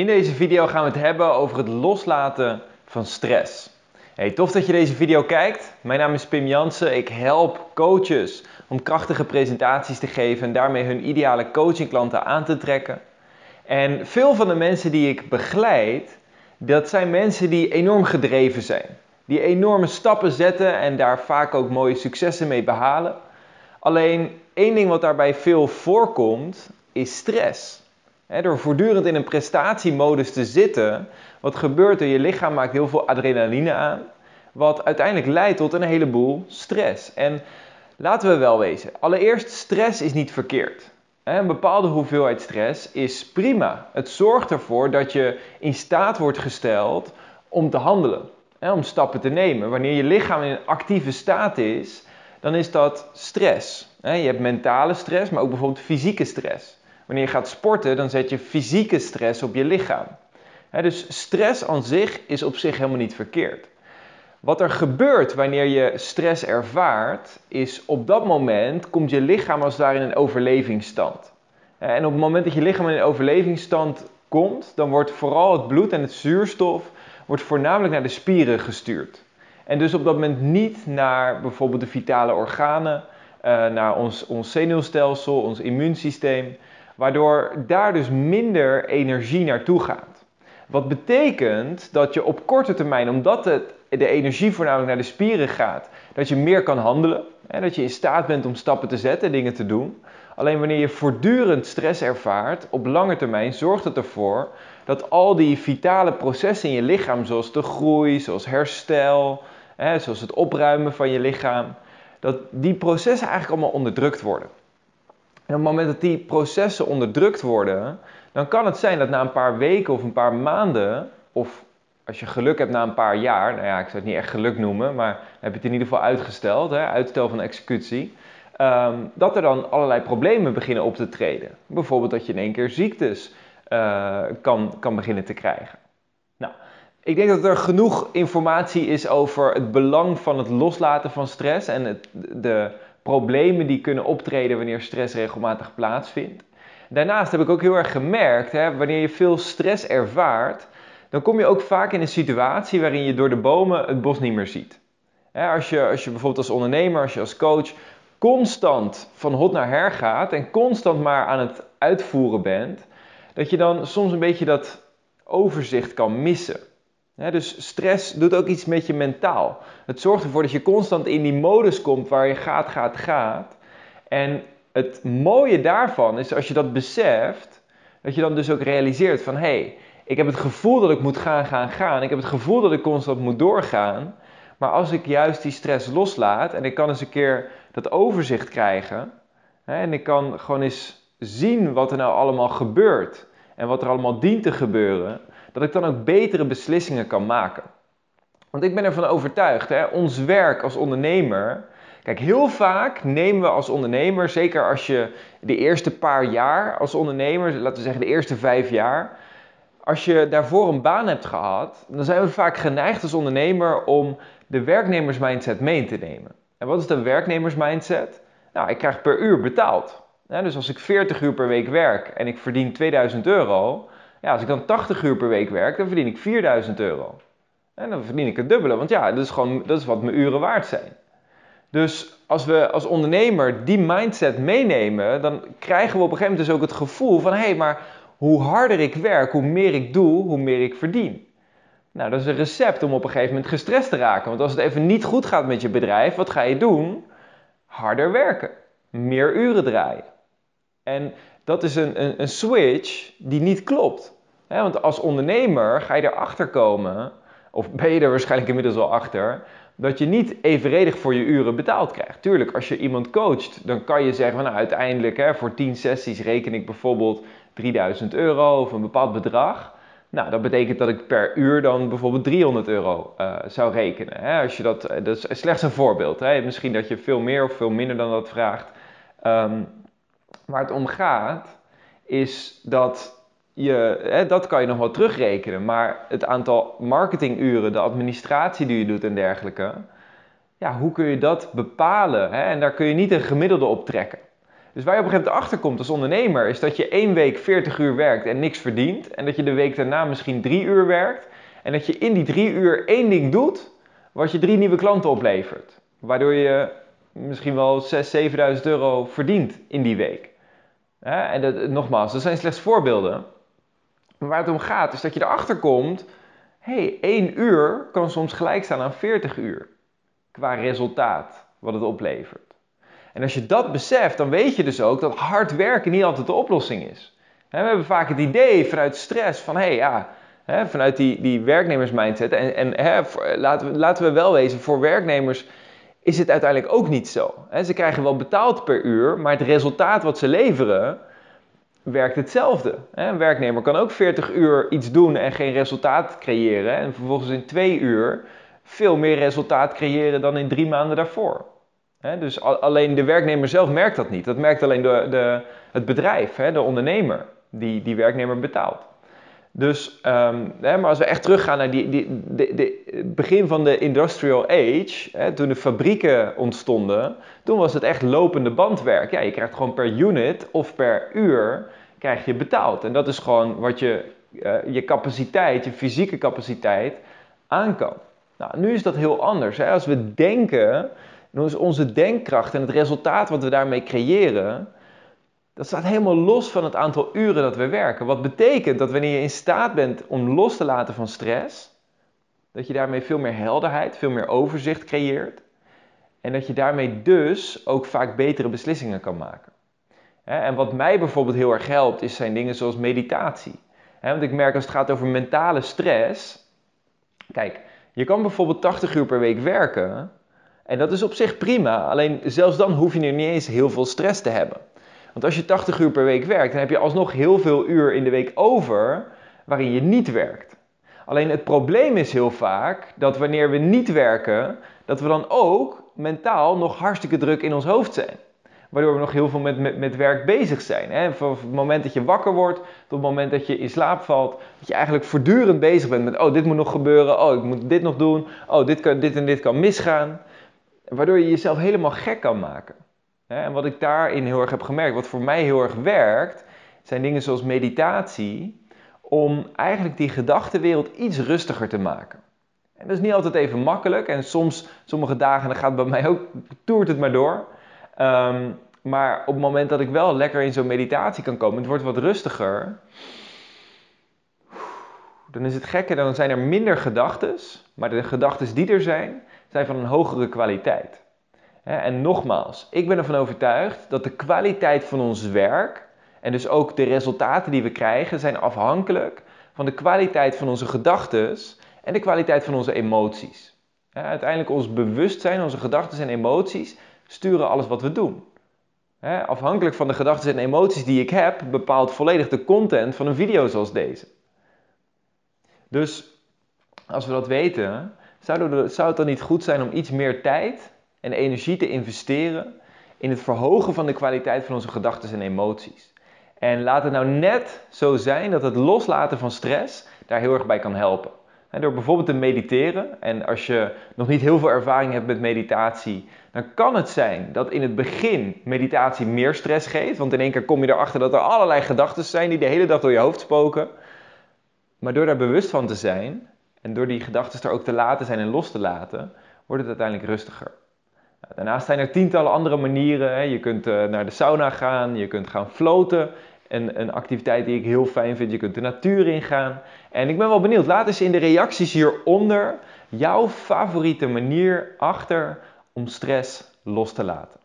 In deze video gaan we het hebben over het loslaten van stress. Hey, tof dat je deze video kijkt. Mijn naam is Pim Jansen. Ik help coaches om krachtige presentaties te geven en daarmee hun ideale coachingklanten aan te trekken. En veel van de mensen die ik begeleid, dat zijn mensen die enorm gedreven zijn. Die enorme stappen zetten en daar vaak ook mooie successen mee behalen. Alleen één ding wat daarbij veel voorkomt, is stress door voortdurend in een prestatiemodus te zitten, wat gebeurt er? Je lichaam maakt heel veel adrenaline aan, wat uiteindelijk leidt tot een heleboel stress. En laten we wel wezen, allereerst stress is niet verkeerd. Een bepaalde hoeveelheid stress is prima. Het zorgt ervoor dat je in staat wordt gesteld om te handelen, om stappen te nemen. Wanneer je lichaam in een actieve staat is, dan is dat stress. Je hebt mentale stress, maar ook bijvoorbeeld fysieke stress. Wanneer je gaat sporten, dan zet je fysieke stress op je lichaam. dus stress aan zich is op zich helemaal niet verkeerd. Wat er gebeurt wanneer je stress ervaart, is op dat moment komt je lichaam als daar in een overlevingsstand. En op het moment dat je lichaam in een overlevingsstand komt, dan wordt vooral het bloed en het zuurstof wordt voornamelijk naar de spieren gestuurd. En dus op dat moment niet naar bijvoorbeeld de vitale organen, eh, naar ons, ons zenuwstelsel, ons immuunsysteem, waardoor daar dus minder energie naartoe gaat. Wat betekent dat je op korte termijn, omdat het, de energie voornamelijk naar de spieren gaat, dat je meer kan handelen. Hè, dat je in staat bent om stappen te zetten, dingen te doen. Alleen wanneer je voortdurend stress ervaart, op lange termijn zorgt het ervoor dat al die vitale processen in je lichaam, zoals de groei, zoals herstel, hè, zoals het opruimen van je lichaam, dat die processen eigenlijk allemaal onderdrukt worden. En op het moment dat die processen onderdrukt worden, dan kan het zijn dat na een paar weken of een paar maanden, of als je geluk hebt na een paar jaar, nou ja, ik zou het niet echt geluk noemen, maar heb je het in ieder geval uitgesteld, hè, uitstel van executie, ehm, dat er dan allerlei problemen beginnen op te treden. Bijvoorbeeld dat je in één keer ziektes uh, kan, kan beginnen te krijgen. Nou, ik denk dat er genoeg informatie is over het belang van het loslaten van stress en het, de problemen die kunnen optreden wanneer stress regelmatig plaatsvindt. Daarnaast heb ik ook heel erg gemerkt, hè, wanneer je veel stress ervaart, dan kom je ook vaak in een situatie waarin je door de bomen het bos niet meer ziet. als, je, als je bijvoorbeeld als ondernemer, als je als coach constant van hot naar her gaat en constant maar aan het uitvoeren bent, dat je dan soms een beetje dat overzicht kan missen dus stress doet ook iets met je mentaal. Het zorgt ervoor dat je constant in die modus komt waar je gaat, gaat, gaat. En het mooie daarvan is als je dat beseft, dat je dan dus ook realiseert van hé, hey, ik heb het gevoel dat ik moet gaan, gaan, gaan. Ik heb het gevoel dat ik constant moet doorgaan. Maar als ik juist die stress loslaat en ik kan eens een keer dat overzicht krijgen. En ik kan gewoon eens zien wat er nou allemaal gebeurt. En wat er allemaal dient te gebeuren dat ik dan ook betere beslissingen kan maken. Want ik ben ervan overtuigd, hè, ons werk als ondernemer. Kijk, heel vaak nemen we als ondernemer, zeker als je de eerste paar jaar als ondernemer, laten we zeggen de eerste vijf jaar, als je daarvoor een baan hebt gehad, dan zijn we vaak geneigd als ondernemer om de werknemersmindset mee te nemen. En wat is de werknemersmindset? Nou, ik krijg per uur betaald. dus als ik 40 uur per week werk en ik verdien 2000 euro, ja, als ik dan 80 uur per week werk, dan verdien ik 4000 euro. En dan verdien ik het dubbele, want ja, dat is gewoon dat is wat mijn uren waard zijn. Dus als we als ondernemer die mindset meenemen, dan krijgen we op een gegeven moment dus ook het gevoel van hé, hey, maar hoe harder ik werk, hoe meer ik doe, hoe meer ik verdien. Nou, dat is een recept om op een gegeven moment gestrest te raken. Want als het even niet goed gaat met je bedrijf, wat ga je doen? Harder werken, meer uren draaien. En dat is een, een, een switch die niet klopt. want als ondernemer ga je erachter komen, of ben je er waarschijnlijk inmiddels al achter, dat je niet evenredig voor je uren betaald krijgt. Tuurlijk, als je iemand coacht, dan kan je zeggen van nou, uiteindelijk voor 10 sessies reken ik bijvoorbeeld 3000 euro of een bepaald bedrag. Nou, dat betekent dat ik per uur dan bijvoorbeeld 300 euro uh, zou rekenen. Als je dat, eh, dat is slechts een voorbeeld. Misschien dat je veel meer of veel minder dan dat vraagt. Um, Waar het om gaat, is dat je, hè, dat kan je nog wel terugrekenen, maar het aantal marketinguren, de administratie die je doet en dergelijke, ja, hoe kun je dat bepalen? Hè? En daar kun je niet een gemiddelde op trekken. Dus waar je op een gegeven moment achter komt als ondernemer, is dat je één week 40 uur werkt en niks verdient. En dat je de week daarna misschien drie uur werkt. En dat je in die drie uur één ding doet, wat je drie nieuwe klanten oplevert. Waardoor je misschien wel 6.000, 7.000 euro verdient in die week. En dat, nogmaals, dat zijn slechts voorbeelden. Maar waar het om gaat, is dat je erachter komt: hé, hey, 1 uur kan soms gelijk staan aan 40 uur. Qua resultaat, wat het oplevert. En als je dat beseft, dan weet je dus ook dat hard werken niet altijd de oplossing is. We hebben vaak het idee vanuit stress van hé hey, ja, vanuit die, die werknemersmindset. En, en laten, we, laten we wel wezen, voor werknemers is het uiteindelijk ook niet zo. Ze krijgen wel betaald per uur, maar het resultaat wat ze leveren werkt hetzelfde. Een werknemer kan ook 40 uur iets doen en geen resultaat creëren. En vervolgens in twee uur veel meer resultaat creëren dan in drie maanden daarvoor. Dus alleen de werknemer zelf merkt dat niet. Dat merkt alleen de, de, het bedrijf, de ondernemer, die die werknemer betaalt. Dus, um, hè, maar als we echt teruggaan naar die, die, begin van de industrial age, hè, toen de fabrieken ontstonden, toen was het echt lopende bandwerk. Ja, je krijgt gewoon per unit of per uur krijg je betaald. En dat is gewoon wat je, uh, je capaciteit, je fysieke capaciteit aan kan. Nou, nu is dat heel anders. Hè. Als we denken, dan is onze denkkracht en het resultaat wat we daarmee creëren, dat staat helemaal los van het aantal uren dat we werken. Wat betekent dat wanneer je in staat bent om los te laten van stress, dat je daarmee veel meer helderheid, veel meer overzicht creëert. En dat je daarmee dus ook vaak betere beslissingen kan maken. En wat mij bijvoorbeeld heel erg helpt, is zijn dingen zoals meditatie. Want ik merk als het gaat over mentale stress. Kijk, je kan bijvoorbeeld 80 uur per week werken. En dat is op zich prima. Alleen zelfs dan hoef je er niet eens heel veel stress te hebben. Want als je 80 uur per week werkt, dan heb je alsnog heel veel uur in de week over waarin je niet werkt. Alleen het probleem is heel vaak dat wanneer we niet werken, dat we dan ook mentaal nog hartstikke druk in ons hoofd zijn. Waardoor we nog heel veel met, met, met werk bezig zijn. Hè? Van het moment dat je wakker wordt tot het moment dat je in slaap valt. Dat je eigenlijk voortdurend bezig bent met, oh dit moet nog gebeuren, oh ik moet dit nog doen, oh dit, kan, dit en dit kan misgaan. Waardoor je jezelf helemaal gek kan maken. En wat ik daarin heel erg heb gemerkt, wat voor mij heel erg werkt, zijn dingen zoals meditatie, om eigenlijk die gedachtenwereld iets rustiger te maken. En dat is niet altijd even makkelijk en soms, sommige dagen, dan gaat bij mij ook, toert het maar door. Um, maar op het moment dat ik wel lekker in zo'n meditatie kan komen, het wordt wat rustiger, dan is het gekke, dan zijn er minder gedachten, maar de gedachten die er zijn, zijn van een hogere kwaliteit. En nogmaals, ik ben ervan overtuigd dat de kwaliteit van ons werk en dus ook de resultaten die we krijgen zijn afhankelijk van de kwaliteit van onze gedachten en de kwaliteit van onze emoties. Uiteindelijk ons bewustzijn, onze gedachten en emoties sturen alles wat we doen. Afhankelijk van de gedachten en emoties die ik heb, bepaalt volledig de content van een video zoals deze. Dus als we dat weten, zou het dan niet goed zijn om iets meer tijd en energie te investeren in het verhogen van de kwaliteit van onze gedachten en emoties. En laat het nou net zo zijn dat het loslaten van stress daar heel erg bij kan helpen. door bijvoorbeeld te mediteren, en als je nog niet heel veel ervaring hebt met meditatie, dan kan het zijn dat in het begin meditatie meer stress geeft. Want in één keer kom je erachter dat er allerlei gedachten zijn die de hele dag door je hoofd spoken. Maar door daar bewust van te zijn en door die gedachten er ook te laten zijn en los te laten, wordt het uiteindelijk rustiger. Daarnaast zijn er tientallen andere manieren. Je kunt eh, naar de sauna gaan, je kunt gaan floten. Een, een activiteit die ik heel fijn vind. Je kunt de natuur ingaan. En ik ben wel benieuwd, laat eens in de reacties hieronder jouw favoriete manier achter om stress los te laten.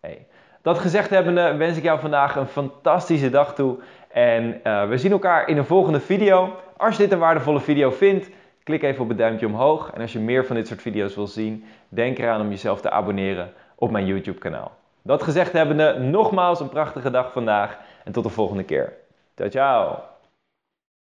Hey. Dat gezegd hebbende wens ik jou vandaag een fantastische dag toe. En uh, we zien elkaar in een volgende video. Als je dit een waardevolle video vindt, Klik even op het duimpje omhoog en als je meer van dit soort video's wil zien, denk eraan om jezelf te abonneren op mijn YouTube kanaal. Dat gezegd hebbende, nogmaals een prachtige dag vandaag en tot de volgende keer. Ciao ciao!